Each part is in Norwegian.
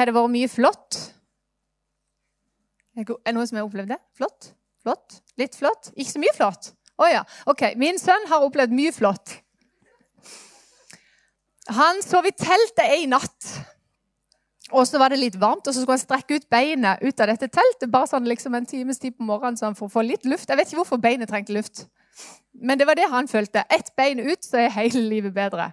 har det vært mye flott. Er det noen som har opplevd det? Flott? Flott? Litt flott? Ikke så mye flott? Å oh, ja. Ok, min sønn har opplevd mye flott. Han sov i teltet ei natt. Og så var det litt varmt, og så skulle han strekke ut beinet ut av dette teltet bare sånn liksom en times tid på morgenen så han får få litt luft. Jeg vet ikke hvorfor beinet trengte luft, men det var det han følte. Ett bein ut, så er hele livet bedre.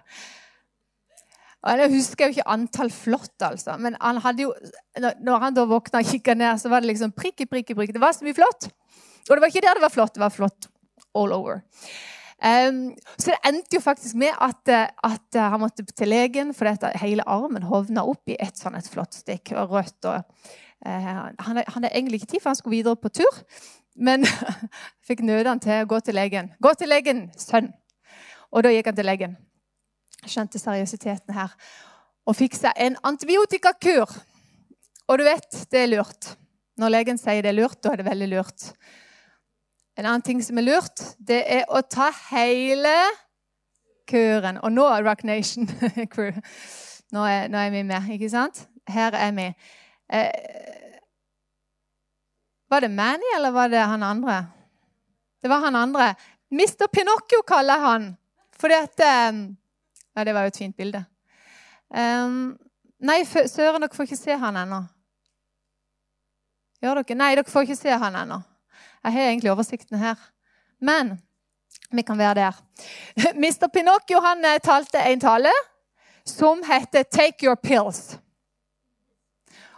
Jeg husker jo ikke antall flott, altså. Men han hadde jo, når han da våkna og kikka ned, så var det liksom prikk i prikk i prikk. Det var så mye flott. Og det var ikke der det var flott, det var flott all over. Um, så det endte jo faktisk med at, eh, at uh, han måtte til legen fordi hele armen hovna opp i et sånn et flott stikk. og rødt. Og, uh, han hadde egentlig ikke tid, for han skulle videre på tur. Men fikk nøde han til å gå til legen. 'Gå til legen, sønn!' Og da gikk han til legen. Skjønte seriøsiteten her. Og fikk seg en antibiotikakur. Og du vet, det er lurt. Når legen sier det er lurt, da er det veldig lurt. En annen ting som er lurt, det er å ta hele kuren. Og nå er Rock Nation crew. Nå er, nå er, vi med, ikke sant? Her er vi. Eh, var det Manny, eller var det han andre? Det var han andre. Mr. Pinocchio kaller han. Fordi at um, Ja, det var jo et fint bilde. Um, nei, søren, dere får ikke se han ennå. Gjør dere? Nei, dere får ikke se han ennå. Jeg har egentlig oversikten her. Men vi kan være der. Mr. Pinocchio han eh, talte en tale som heter 'Take your pills'.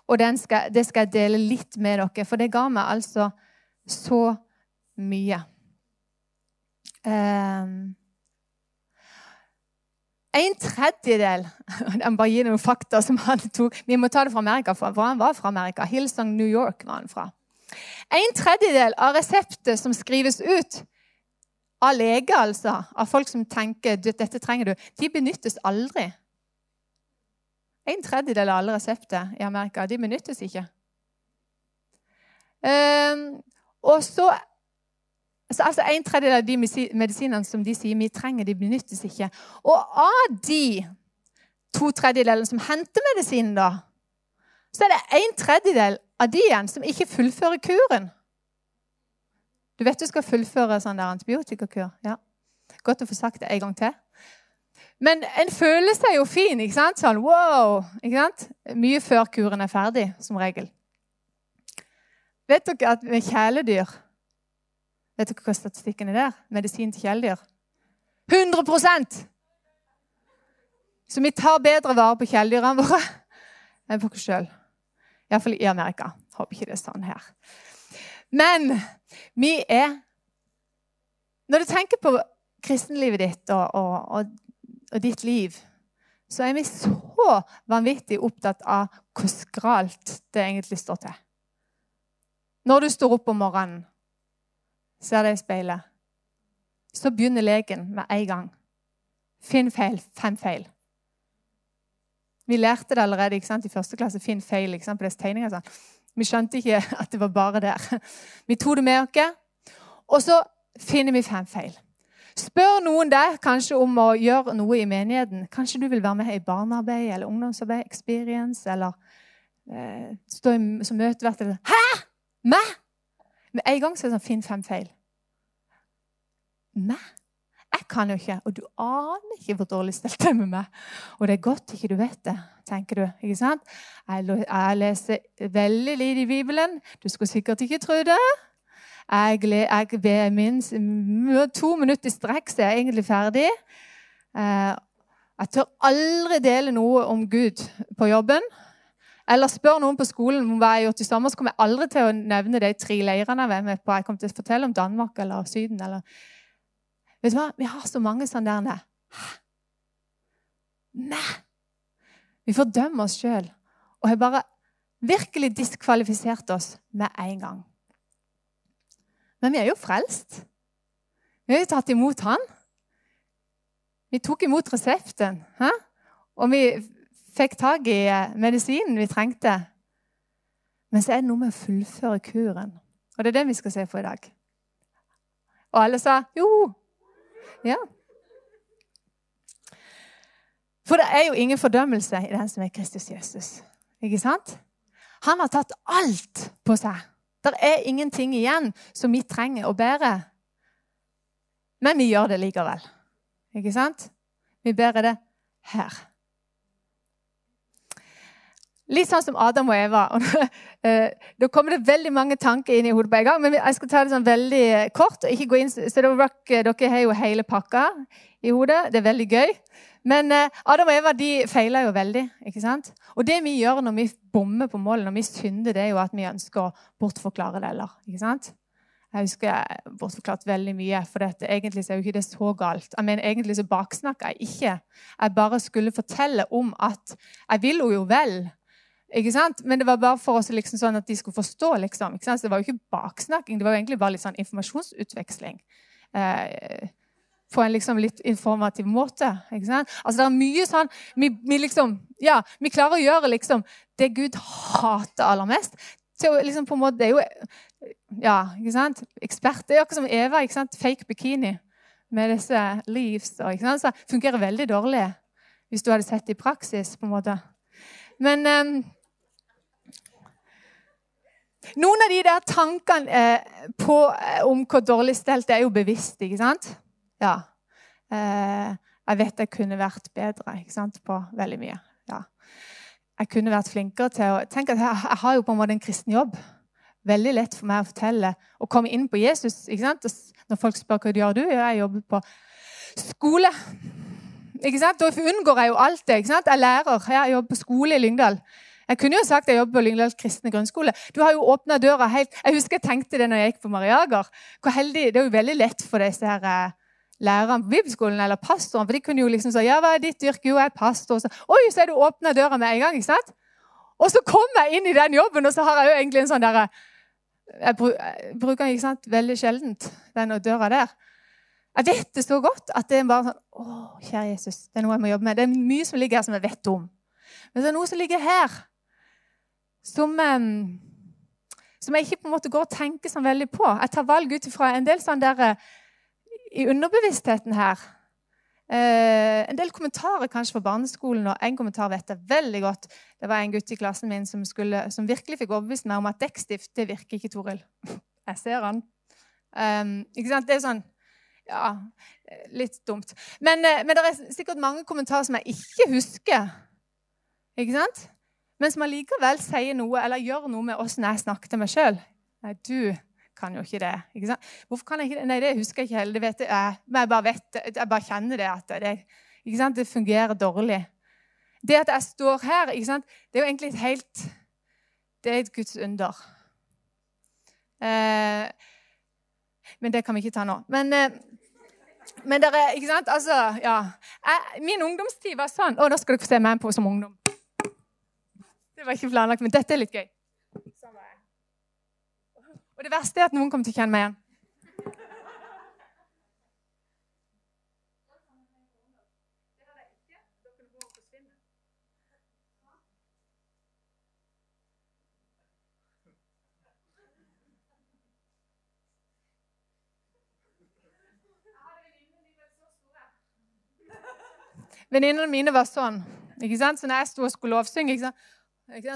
Og skal, det skal jeg dele litt med dere, for det ga meg altså så mye. Um, en tredjedel Jeg bare gir noen fakta som han tok. Vi må ta det fra Amerika, for han var fra Amerika. Hillsong New York var han fra. En tredjedel av resepter som skrives ut av leger, altså, av folk som tenker dette trenger du, de benyttes aldri. En tredjedel av alle resepter i Amerika de benyttes ikke. Um, og så, så altså En tredjedel av de medisinene som de sier vi trenger, de benyttes ikke. Og av de to tredjedelene som henter medisinen, da, så er det en tredjedel av de igjen som ikke fullfører kuren. Du vet du skal fullføre sånn der antibiotikakur. Ja. Godt å få sagt det en gang til. Men en føler seg jo fin. ikke sant? Sånn wow! ikke sant? Mye før kuren er ferdig, som regel. Vet dere at med kjæledyr Vet dere hva statistikken er der? Medisin til kjæledyr? 100% Så vi tar bedre vare på kjæledyrene våre enn på oss sjøl. Iallfall i Amerika. Håper ikke det er sånn her. Men vi er Når du tenker på kristenlivet ditt og, og, og, og ditt liv, så er vi så vanvittig opptatt av hvor skralt det egentlig står til. Når du står opp om morgenen, ser deg i speilet, så begynner leken med en gang. Finn feil, fem feil. Vi lærte det allerede ikke sant, i første klasse. Finn feil ikke sant, på disse tegningene. Vi skjønte ikke at det var bare der. Vi tok det med oss, og så finner vi fem feil. Spør noen deg kanskje om å gjøre noe i menigheten. Kanskje du vil være med i barnearbeid eller ungdomsarbeid, experience, eller eh, stå i, som møtevert. Hæ?! Meg?! Med en gang så er det sånn Finn fem feil. Meg? Jeg kan jo ikke, og du aner ikke hvor dårlig stelt det er med meg. Og det er godt ikke du vet det, tenker du. ikke sant? Jeg, leser veldig lite i Bibelen. Du skulle sikkert ikke tro det. Jeg, jeg ved minst to minutter i strekk, så er jeg egentlig ferdig. Eh, jeg tør aldri dele noe om Gud på jobben. Eller spør noen på skolen om hva jeg har gjort i sommer, så kommer jeg aldri til å nevne de tre leirene jeg var med på. Jeg kommer til å fortelle om Danmark eller Syden. eller Vet du hva? Vi har så mange sånne der Nei! Vi fordømmer oss sjøl og har bare virkelig diskvalifisert oss med en gang. Men vi er jo frelst. Vi har jo tatt imot Han. Vi tok imot resepten, hæ? og vi fikk tak i eh, medisinen vi trengte. Men så er det noe med å fullføre kuren. Og det er det vi skal se på i dag. Og alle sa jo, ja. For det er jo ingen fordømmelse i den som er Kristus Jesus. Ikke sant? Han har tatt alt på seg. Det er ingenting igjen som vi trenger å bære. Men vi gjør det likevel. Ikke sant? Vi bærer det her. Litt sånn som Adam og Eva. Eh, da kommer det veldig mange tanker inn i hodet på en gang. Men jeg skal ta det sånn veldig kort. og ikke gå inn, så rock, Dere har jo hele pakka i hodet. Det er veldig gøy. Men eh, Adam og Eva de feiler jo veldig. ikke sant? Og det vi gjør når vi bommer på målet, når vi synder, det er jo at vi ønsker å bortforklare det. eller, ikke sant? Jeg husker jeg bortforklart veldig mye, for dette, egentlig er jo ikke det så galt. Jeg mener, Egentlig så baksnakker jeg ikke. Jeg bare skulle fortelle om at jeg vil jo vel. Ikke sant? Men det var bare for oss liksom sånn at de skulle forstå. liksom. Ikke sant? Så det var jo ikke baksnakking, det var jo egentlig bare litt sånn informasjonsutveksling. Eh, på en liksom litt informativ måte. ikke sant? Altså det er mye sånn vi, vi, liksom, ja, vi klarer å gjøre liksom det Gud hater aller mest. liksom på en måte, Det er jo ja, ikke sant? ekspert. Det er akkurat som Eva. ikke sant? Fake bikini med disse leaves. Ikke sant? Så det fungerer veldig dårlig hvis du hadde sett det i praksis. på en måte. Men... Um, noen av de der tankene eh, på, eh, om hvor dårlig stelt det er, jo bevisst. ikke sant? Ja. Eh, jeg vet jeg kunne vært bedre ikke sant? på veldig mye. Ja. Jeg kunne vært flinkere til å tenke at jeg, jeg har jo på en måte en kristen jobb. Veldig lett for meg å fortelle og komme inn på Jesus. ikke sant? Når folk spør hva du gjør du, jeg jobber på skole. Ikke sant? Da unngår jeg jo alt det. ikke sant? Jeg er lærer. Jeg jobber på skole i Lyngdal. Jeg kunne jo sagt at jeg jobber på Lyngdal kristne grunnskole. Du har jo åpna døra helt Jeg husker jeg tenkte det når jeg gikk på Mariager. Hvor heldig, Det er jo veldig lett for disse her eh, lærerne på bibelskolen eller pastoren. For de kunne jo liksom si ja, hva er ditt yrke? Jo, jeg er pastor. Så, Oi, så er du åpna døra med en gang. ikke sant? Og så kom jeg inn i den jobben, og så har jeg jo egentlig en sånn derre jeg, bruker den ikke sant, veldig sjeldent, den døra der. Jeg vet det så godt at det er bare sånn Å, kjære Jesus, det er noe jeg må jobbe med. Det er mye som ligger her som jeg vet om. Men det er noe som ligger her, som, som, jeg ikke på en måte går og tenker sånn veldig på. Jeg tar valg ut ifra en del sånn der, i underbevisstheten her. Eh, en del kommentarer kanskje fra barneskolen, og en kommentar vet jeg veldig godt. Det var en gutt i klassen min som, skulle, som virkelig fikk overbevist meg om at dekkstift det virker ikke, Toril. Jeg ser han. Um, ikke sant? Det er sånn Ja, litt dumt. Men, eh, men det er sikkert mange kommentarer som jeg ikke husker. Ikke sant? Men som allikevel sier noe eller gjør noe med åssen jeg snakker til meg sjøl. Nei, du kan jo ikke det. Ikke? Hvorfor kan jeg ikke det? Nei, det husker jeg ikke heller. Det vet jeg. Men jeg bare vet Jeg bare kjenner det at det, det fungerer dårlig. Det at jeg står her, det er jo egentlig et helt Det er et Guds under. Eh, men det kan vi ikke ta nå. Men, eh, men dere, ikke sant? Altså, ja. Jeg, min ungdomstid var sånn. Å, nå skal dere få se meg på som ungdom. Det var ikke planlagt, men dette er litt gøy. Sånn Og det verste er at noen kommer til å kjenne meg igjen. Venninnene mine var sånn. ikke sant? Så når jeg sto og skulle lovsynge ikke sant?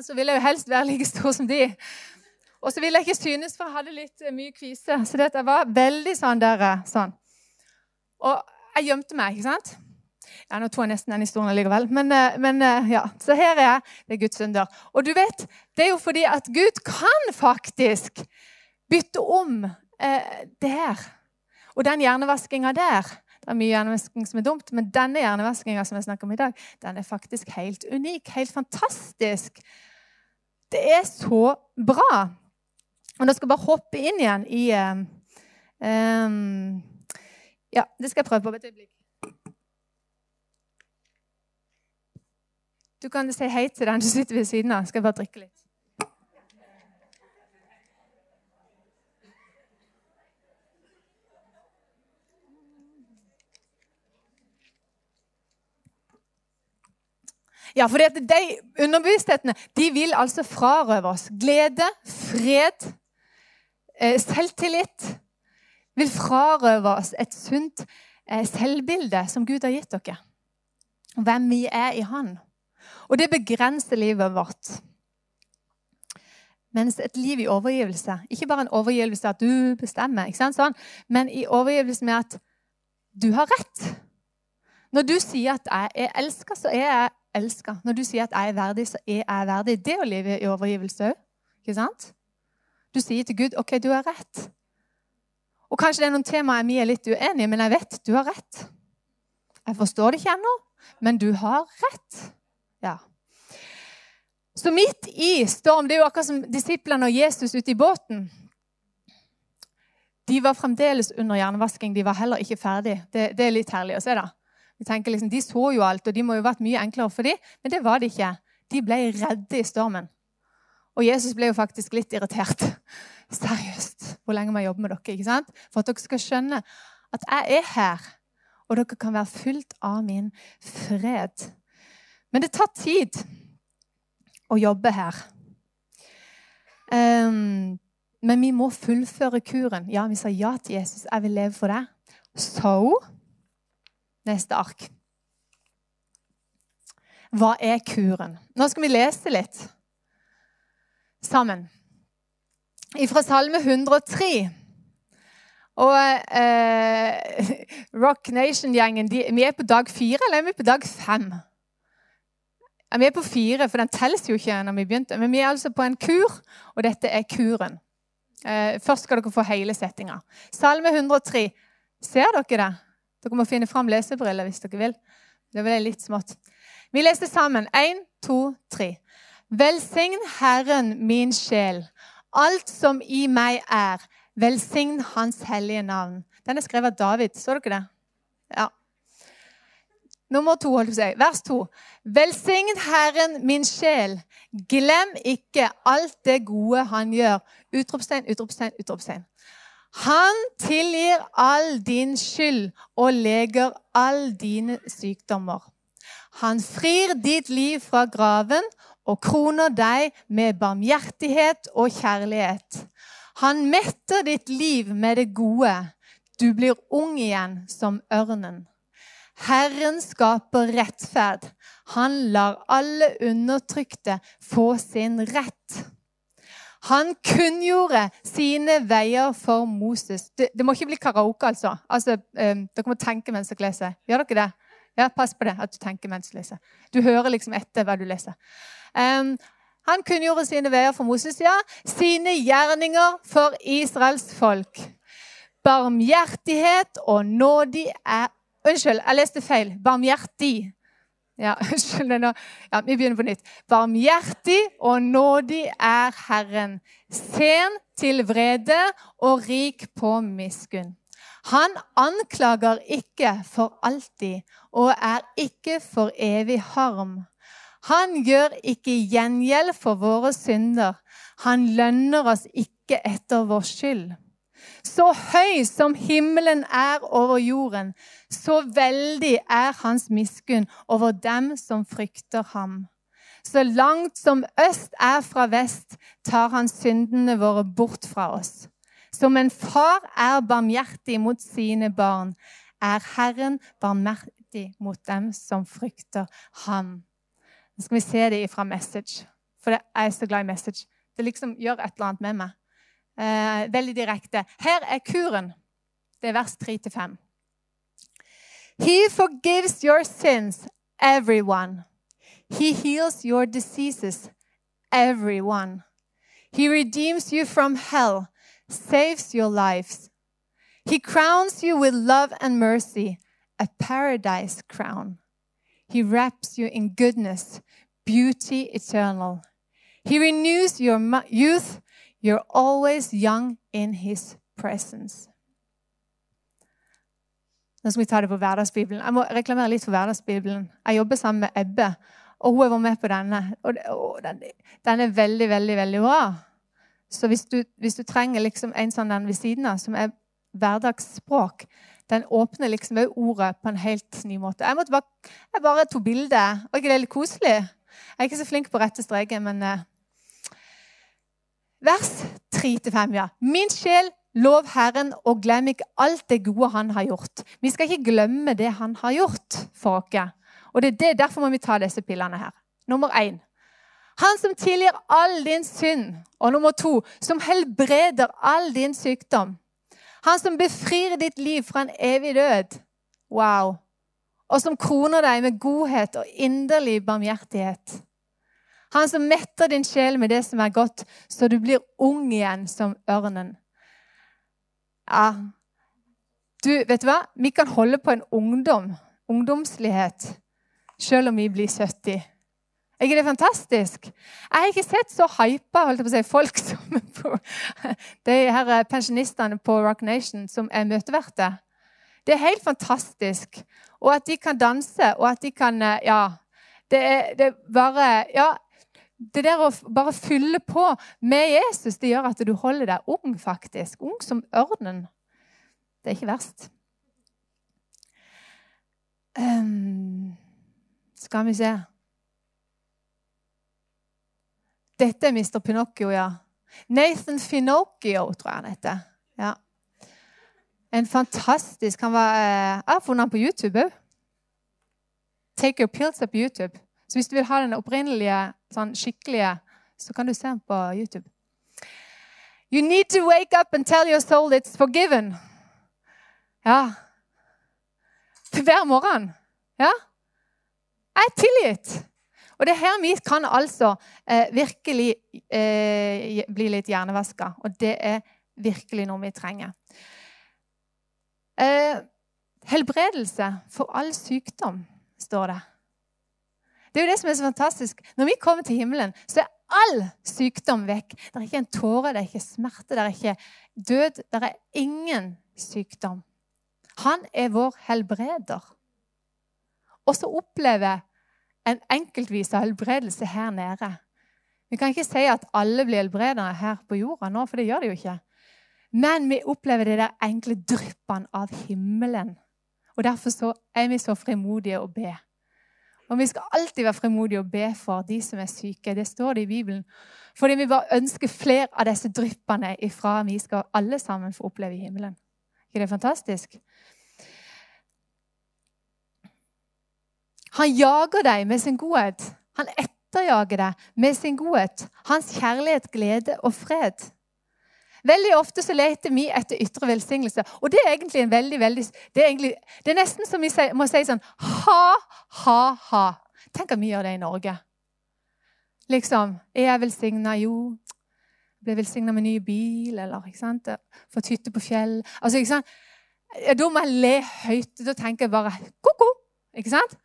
Så ville jeg jo helst være like stor som de. Og så ville jeg ikke synes, for jeg hadde litt eh, mye kvise. Så det var veldig sånn der. Eh, sånn. Og jeg gjemte meg, ikke sant? Ja, Nå tror jeg nesten den historien likevel. Men, eh, men, ja, så her er jeg. Det er Guds under. Og du vet, det er jo fordi at Gud kan faktisk bytte om eh, der. Og den hjernevaskinga der det er mye hjernevasking som er dumt, men denne hjernevaskinga som jeg snakker om i dag, den er faktisk helt unik. Helt fantastisk. Det er så bra. Og nå skal jeg bare hoppe inn igjen i um, Ja, det skal jeg prøve på et øyeblikk. Du kan si hei til den du sitter ved siden av. Skal jeg bare drikke litt? Ja, for de underbevissthetene de vil altså frarøve oss glede, fred, eh, selvtillit. Vil frarøve oss et sunt eh, selvbilde som Gud har gitt dere. Hvem vi er i Han. Og det begrenser livet vårt. Mens et liv i overgivelse Ikke bare en overgivelse at du bestemmer, ikke sant, sånn, men i overgivelse med at du har rett. Når du sier at jeg er elska, så er jeg elska. Når du sier at jeg er verdig, så er jeg verdig. Det er å leve i overgivelse òg. Ikke sant? Du sier til Gud OK, du har rett. Og kanskje det er noen temaer vi er litt uenige, men jeg vet du har rett. Jeg forstår det ikke ennå, men du har rett. Ja. Så midt i storm Det er jo akkurat som disiplene og Jesus ute i båten. De var fremdeles under hjernevasking. De var heller ikke ferdig. Det, det, er litt herlig å se. da. Vi tenker liksom, De så jo alt, og de må jo ha vært mye enklere for dem, men det var det ikke. De ble redde i stormen. Og Jesus ble jo faktisk litt irritert. Seriøst, hvor lenge må jeg jobbe med dere? ikke sant? For at dere skal skjønne at jeg er her, og dere kan være fullt av min fred. Men det tar tid å jobbe her. Um, men vi må fullføre kuren. Ja, vi sa ja til Jesus. Jeg vil leve for deg. Så Neste ark. Hva er kuren? Nå skal vi lese litt sammen. Fra Salme 103. Og eh, Rock Nation-gjengen Vi er på dag fire, eller er vi på dag fem? Vi er på fire, for den telles jo ikke når vi begynte. Men vi er altså på en kur, og dette er kuren. Eh, først skal dere få hele settinga. Salme 103. Ser dere det? Dere må finne fram lesebriller hvis dere vil. Det ble litt smått. Vi leser sammen. Én, to, tre. Velsign Herren min sjel, alt som i meg er. Velsign Hans hellige navn. Den er skrevet av David. Så dere det? Ja. Nummer to, holdt på å si. Vers to. Velsign Herren min sjel. Glem ikke alt det gode han gjør. Utropstegn, utropstegn, utropstegn. Han tilgir all din skyld og leger all dine sykdommer. Han frir ditt liv fra graven og kroner deg med barmhjertighet og kjærlighet. Han metter ditt liv med det gode. Du blir ung igjen som ørnen. Herren skaper rettferd. Han lar alle undertrykte få sin rett. Han kunngjorde sine veier for Moses. Det, det, må ikke bli karaoke, altså. altså um, dere må tenke mens dere leser. Gjør dere det? Ja, Pass på det, at du tenker mens du leser. Du hører liksom etter hva du leser. Um, han kunngjorde sine veier for Moses, ja. Sine gjerninger for Israels folk. Barmhjertighet og nådig er Unnskyld, jeg leste feil. Barmhjertig. Ja, skjønner nå. Ja, vi begynner på nytt. Barmhjertig og nådig er Herren. Sen til vrede og rik på miskunn. Han anklager ikke for alltid og er ikke for evig harm. Han gjør ikke gjengjeld for våre synder. Han lønner oss ikke etter vår skyld. Så høy som himmelen er over jorden, så veldig er hans miskunn over dem som frykter ham. Så langt som øst er fra vest, tar han syndene våre bort fra oss. Som en far er barmhjertig mot sine barn, er Herren barmhjertig mot dem som frykter ham. Nå skal vi se det fra Message, for jeg er så glad i Message. Det liksom gjør et eller annet med meg eh, veldig direkte. Her er kuren. Det er vers 3-5. He forgives your sins, everyone. He heals your diseases, everyone. He redeems you from hell, saves your lives. He crowns you with love and mercy, a paradise crown. He wraps you in goodness, beauty eternal. He renews your youth You're always young in his presence. Nå skal vi ta det på Hverdagsbibelen. Jeg må reklamere litt for Hverdagsbibelen. Jeg jobber sammen med Ebbe, og hun vært med på denne. Og, den, er veldig, veldig veldig bra. Så hvis du, hvis du trenger liksom en sånn den ved siden av, som er hverdagsspråk, den åpner liksom òg ordet på en helt ny måte. Jeg, bare, jeg bare tok bilde. Og ikke det litt koselig? Jeg er ikke så flink på rette streker, men uh, vers 3-5. ja. Min sjel, lov Herren, og glem ikke alt det gode Han har gjort. Vi skal ikke glemme det Han har gjort for oss. Og det er det, Derfor må vi ta disse pillene her. Nummer én. Han som tilgir all din synd. Og nummer to, som helbreder all din sykdom. Han som befrir ditt liv fra en evig død. Wow. Og som kroner deg med godhet og inderlig barmhjertighet. Han som metter din sjel med det som er godt, så du blir ung igjen som ørnen. Ja, du, vet du hva? Vi kan holde på en ungdom, ungdomslighet, selv om vi blir 70. Er ikke det fantastisk? Jeg har ikke sett så hypa si, folk som på, de her pensjonistene på Rock Nation som er møteverter. Det er helt fantastisk. Og at de kan danse, og at de kan Ja. Det er, det er bare Ja, det der å bare fylle på med Jesus, det gjør at du holder deg ung, faktisk. Ung som ørnen. Det er ikke verst. Um, skal vi se Dette er Mr. Pinocchio, ja. Nathan Finocchio, tror jeg han heter. Ja. En fantastisk Han var, eh, Jeg har funnet han på YouTube òg. Take Your Pills up YouTube. Så hvis du vil ha den opprinnelige, sånn skikkelige, så kan du se den på YouTube. You need to wake up and tell your soul it's forgiven. Ja. Hver morgen. Ja. Jeg er tilgitt. Og det er her vi kan altså eh, virkelig eh, bli litt hjernevaska. Og det er virkelig noe vi trenger. Eh, helbredelse for all sykdom, står det. Det er jo det som er så fantastisk. Når vi kommer til himmelen, så er all sykdom vekk. Det er ikke en tåre, det er ikke smerte, det er ikke død. Det er ingen sykdom. Han er vår helbreder. Og så opplever en enkeltvis av helbredelse her nede. Vi kan ikke si at alle blir helbredere her på jorda nå, for det gjør de jo ikke. Men vi opplever det der enkle dryppene av himmelen. Og Derfor er vi så frimodige å be. Og vi skal alltid være frimodige og be for de som er syke. Det står det i Bibelen. Fordi vi bare ønsker flere av disse dryppene ifra vi skal alle sammen få oppleve i himmelen. ikke det fantastisk? Han jager deg med sin godhet. Han etterjager deg med sin godhet. Hans kjærlighet, glede og fred. Veldig ofte så leter vi etter ytre velsignelse. Og det er egentlig en veldig, veldig Det er, egentlig, det er nesten som vi må si sånn ha, ha, ha. Tenk at vi gjør det i Norge. Liksom Er jeg velsigna? Jo. Ble velsigna med ny bil, eller ikke sant? Fått hytte på fjell. Altså, ikke sant? Da må jeg le høyt. Da tenker jeg bare ko-ko. Ikke sant?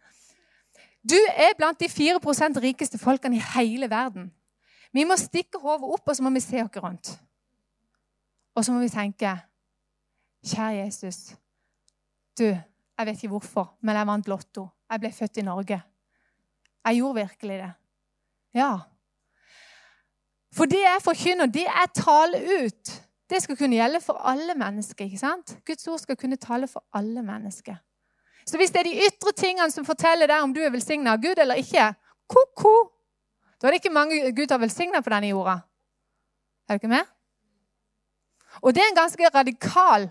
Du er blant de 4% rikeste folkene i hele verden. Vi må stikke hodet opp, og så må vi se oss rundt. Og så må vi tenke Kjære Jesus. Du, jeg vet ikke hvorfor, men jeg vant Lotto. Jeg ble født i Norge. Jeg gjorde virkelig det. Ja. For det jeg forkynner, det jeg taler ut, det skal kunne gjelde for alle mennesker. ikke sant? Guds ord skal kunne tale for alle mennesker. Så hvis det er de ytre tingene som forteller deg om du er velsigna av Gud eller ikke, ko-ko, da er det ikke mange Gud har velsigna på denne jorda. Er du ikke med? Og det er en ganske radikal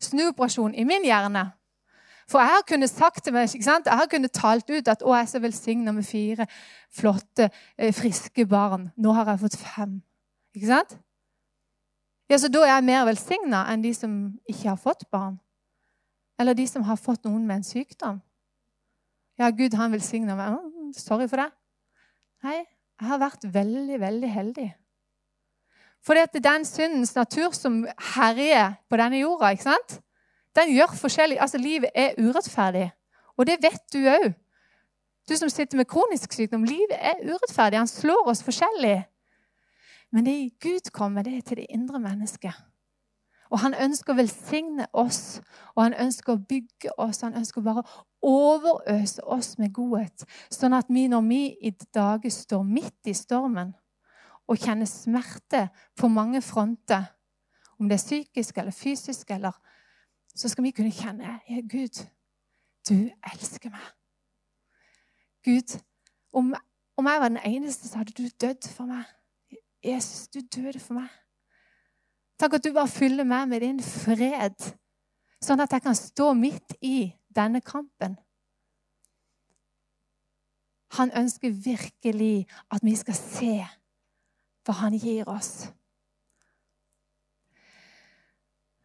snuoperasjon i min hjerne. For jeg har kunnet sagt til meg, ikke sant? Jeg har kunnet talt ut at 'Å, jeg er så velsigna med fire flotte, eh, friske barn'. Nå har jeg fått fem. Ikke sant? Ja, Så da er jeg mer velsigna enn de som ikke har fått barn. Eller de som har fått noen med en sykdom. Ja, Gud, han velsigna meg. Sorry for det. Nei, jeg har vært veldig, veldig heldig. For det er den syndens natur som herjer på denne jorda, ikke sant? den gjør forskjellig. Altså, Livet er urettferdig. Og det vet du òg. Du som sitter med kronisk sykdom. Livet er urettferdig. Han slår oss forskjellig. Men det Gud kommer, det er til det indre mennesket. Og han ønsker å velsigne oss, og han ønsker å bygge oss. Han ønsker å bare overøse oss med godhet, sånn at vi når vi i dage står midt i stormen, og kjenne smerte på mange fronter, om det er psykisk eller fysisk, eller, så skal vi kunne kjenne Gud, du elsker meg. Gud, om, om jeg var den eneste, så hadde du dødd for meg. Jesus, du døde for meg. Takk at du bare fyller meg med din fred, sånn at jeg kan stå midt i denne kampen. Han ønsker virkelig at vi skal se hva han gir oss.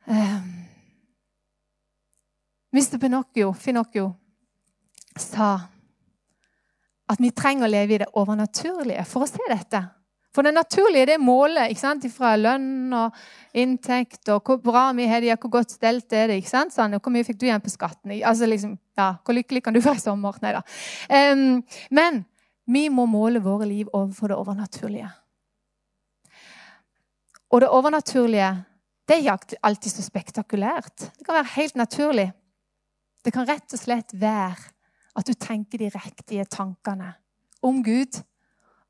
Um, Mr. Pinocchio, Finocchio sa at vi trenger å leve i det overnaturlige for å se dette. For det naturlige det er målet ikke sant? fra lønn og inntekt og hvor bra vi har det, hvor godt stelt er det ikke sant? Sånn, og Hvor mye fikk du igjen på skatten? Altså liksom, ja, Hvor lykkelig kan du være i sommer? Nei da. Um, men vi må måle våre liv overfor det overnaturlige. Og det overnaturlige det er ikke alltid så spektakulært. Det kan være helt naturlig. Det kan rett og slett være at du tenker de riktige tankene om Gud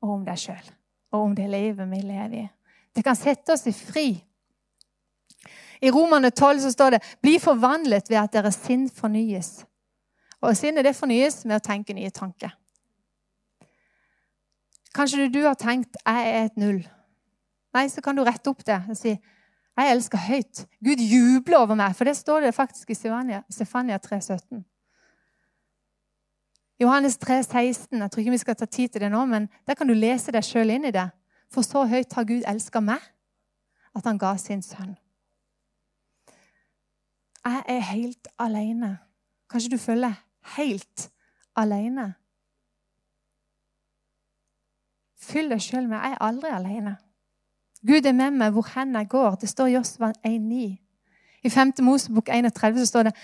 og om deg sjøl og om det livet vi lever i. Det kan sette oss i fri. I Romane 12 så står det 'Bli forvandlet ved at deres sinn fornyes'. Og sinnet det fornyes med å tenke nye tanker. Kanskje du har tenkt 'jeg er et null'. Nei, så kan du rette opp det og si 'jeg elsker høyt'. Gud jubler over meg, for det står det faktisk i Stefania 3,17. Johannes 3, 16. Jeg tror ikke vi skal ta tid til det nå, men der kan du lese deg sjøl inn i det. For så høyt har Gud elska meg, at han ga sin sønn. Jeg er helt alene. Kanskje du føler helt alene? Fyll deg sjøl med 'jeg er aldri alene'. Gud er med meg hvor hen jeg går. Det står i Josva 1,9. I 5. Mosebok 31 så står det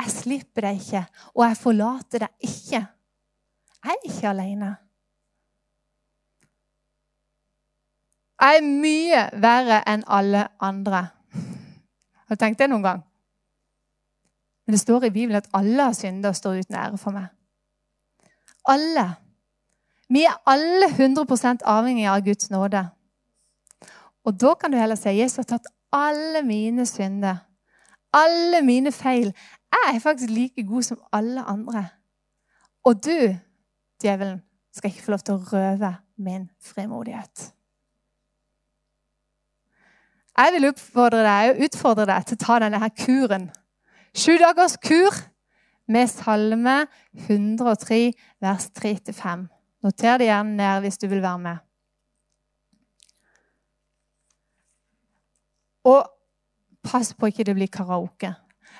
'Jeg slipper deg ikke, og jeg forlater deg ikke'. Jeg er ikke alene. Jeg er mye verre enn alle andre. Har du tenkt det noen gang? Men det står i Bibelen at alle har synder og står uten ære for meg. Alle. Vi er alle 100 avhengige av Guds nåde. Og da kan du heller si Jesus har tatt alle mine synder, alle mine feil. Jeg er faktisk like god som alle andre. Og du Djevelen skal ikke få lov til å røve min frimodighet. Jeg vil utfordre deg, utfordre deg til å ta denne her kuren. Sju dagers kur med Salme 103, vers 3-5. Noter det gjerne ned hvis du vil være med. Og pass på ikke det blir karaoke.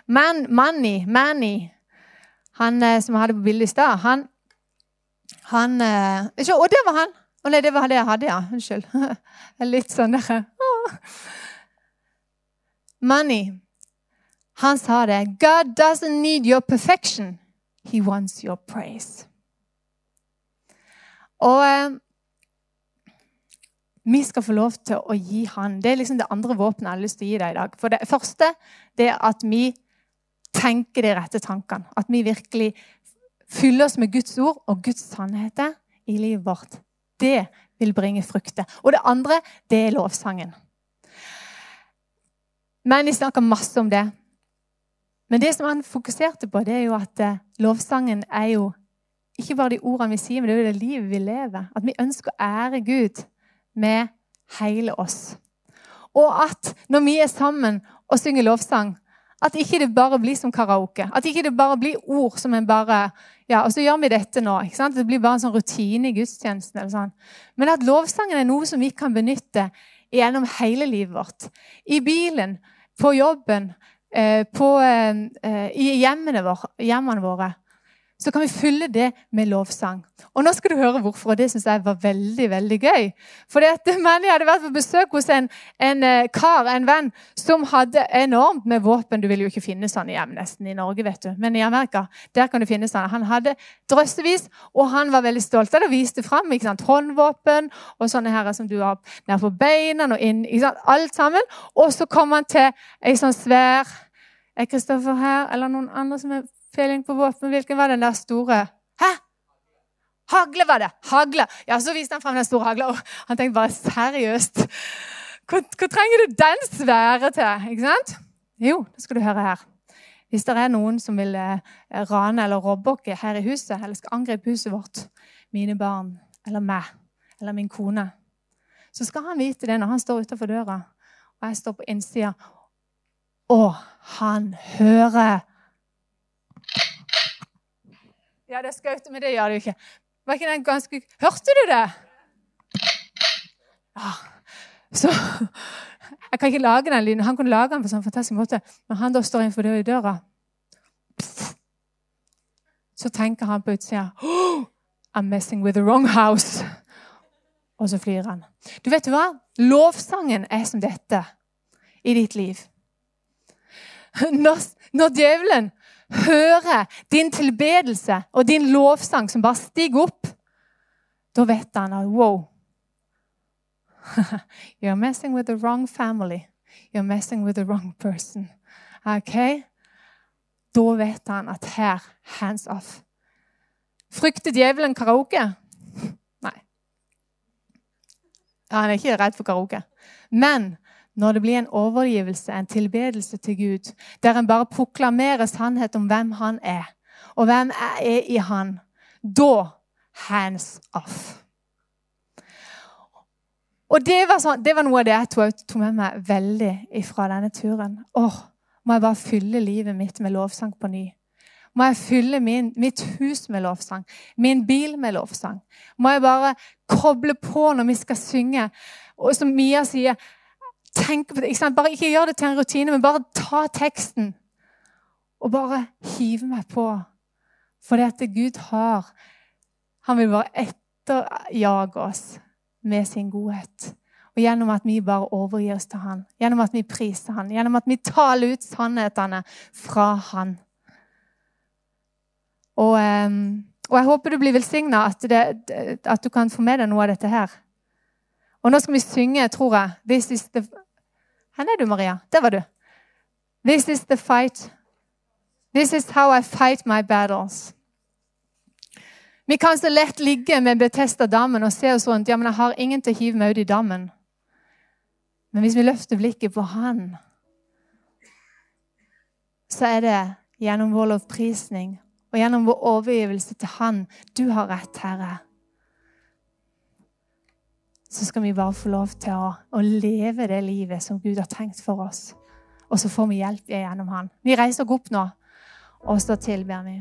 Men Manny, Manny han som som hadde på bildet i stad, han han eh, ikke, Og det var han! Å nei, det var det jeg hadde, ja. Unnskyld. Litt sånn der Manny, Han sa det. God doesn't need your perfection. He wants your praise. Og eh, vi skal få lov til å gi han. Det er liksom det andre våpenet jeg har lyst til å gi deg i dag. For det første det er at vi tenker de rette tankene. At vi virkelig fyller oss med Guds ord og Guds sannheter i livet vårt. Det vil bringe frukter. Og det andre, det er lovsangen. Men de snakker masse om det. Men det som han fokuserte på, det er jo at eh, lovsangen er jo ikke bare de ordene vi sier, men det er jo det livet vi lever. At vi ønsker å ære Gud med hele oss. Og at når vi er sammen og synger lovsang, at ikke det bare blir som karaoke. At ikke det bare blir ord som en bare Ja, og så gjør vi dette nå. ikke sant? Det blir bare en sånn rutine i gudstjenesten. eller sånn. Men at lovsangen er noe som vi kan benytte gjennom hele livet vårt. I bilen, på jobben, eh, på, eh, i hjemmene våre, hjemmene våre så kan vi fylle det med lovsang. Og nå skal du høre hvorfor, og det syns jeg var veldig veldig gøy. For jeg hadde vært på besøk hos en, en, eh, kar, en venn, som hadde enormt med våpen. Du vil jo ikke finne sånne hjem nesten i Norge, vet du. Men i Amerika der kan du finne sånne. Han hadde drøssevis, og han var veldig stolt av det og viste fram ikke sant? håndvåpen og sånne her som du har nær på beina og inn. Ikke sant? Alt sammen. Og så kom han til ei sånn svær Er Kristoffer her, eller noen andre som er Feeling på våpen. Hvilken var den der store? Hæ? Hagle var det! Hagle. Ja, Så viste han frem den store hagla, og han tenkte bare seriøst hva, trenger du den svære til? Ikke sant? Jo, det skal du høre her. Hvis det er noen som vil eh, rane eller oss her i huset, eller skal angripe huset vårt, mine barn eller meg eller min kone, så skal han vite det når han står utenfor døra, og jeg står på innsida. Og han hører Ja, det skautet, men det gjør det jo ikke. Var ikke den ganske Hørte du det? Ja. Så Jeg kan ikke lage den lyden. Han kunne lage den på sånn fantastisk måte. Når han da står innenfor døra, så tenker han på utsida oh, I'm messing with the wrong house. Og så flyr han. Du vet hva? Lovsangen er som dette i ditt liv. Når, når djevelen hører din tilbedelse og din lovsang som bare stiger opp, da vet han at wow You're messing with the wrong family. You're messing with the wrong person. Ok? Da vet han at her hands off. Frykter djevelen karaoke? Nei. Han er ikke redd for karaoke. Men når det blir en overgivelse, en tilbedelse til Gud, der en bare proklamerer sannhet om hvem han er, og hvem jeg er i han, da hands off. Og det var, sånn, det var, noe av det jeg tok, med meg veldig fra denne turen. Åh, må jeg bare fylle livet mitt med lovsang på ny? Må jeg fylle min, mitt hus med lovsang? Min bil med lovsang? Må jeg bare koble på når vi skal synge? Og som Mia sier, tenk på det. Ikke bare ikke gjør det til en rutine, men bare ta teksten. Og bare hive meg på. For det at Gud har Han vil bare etterjage oss med sin godhet. Og gjennom at vi bare overgir oss til Han, gjennom at vi priser Han, gjennom at vi taler ut sannhetene fra Han. Og, ehm, og jeg håper du blir velsigna, at, at, du kan få med deg noe av dette her. Og nå skal vi synge, tror jeg This is the Hvor er du, Maria? Der var du. This is the fight. This is how I fight my battles. Vi kan så lett ligge med Betesta-dammen og se oss rundt. Ja, men jeg har ingen til å hive meg ut i dammen. Men hvis vi løfter blikket på Han, så er det gjennom vår lovprisning og gjennom vår overgivelse til Han Du har rett, Herre. Så skal vi bare få lov til å, å leve det livet som Gud har tenkt for oss. Og så får vi hjelp gjennom Han. Vi reiser opp nå, og så tilber vi.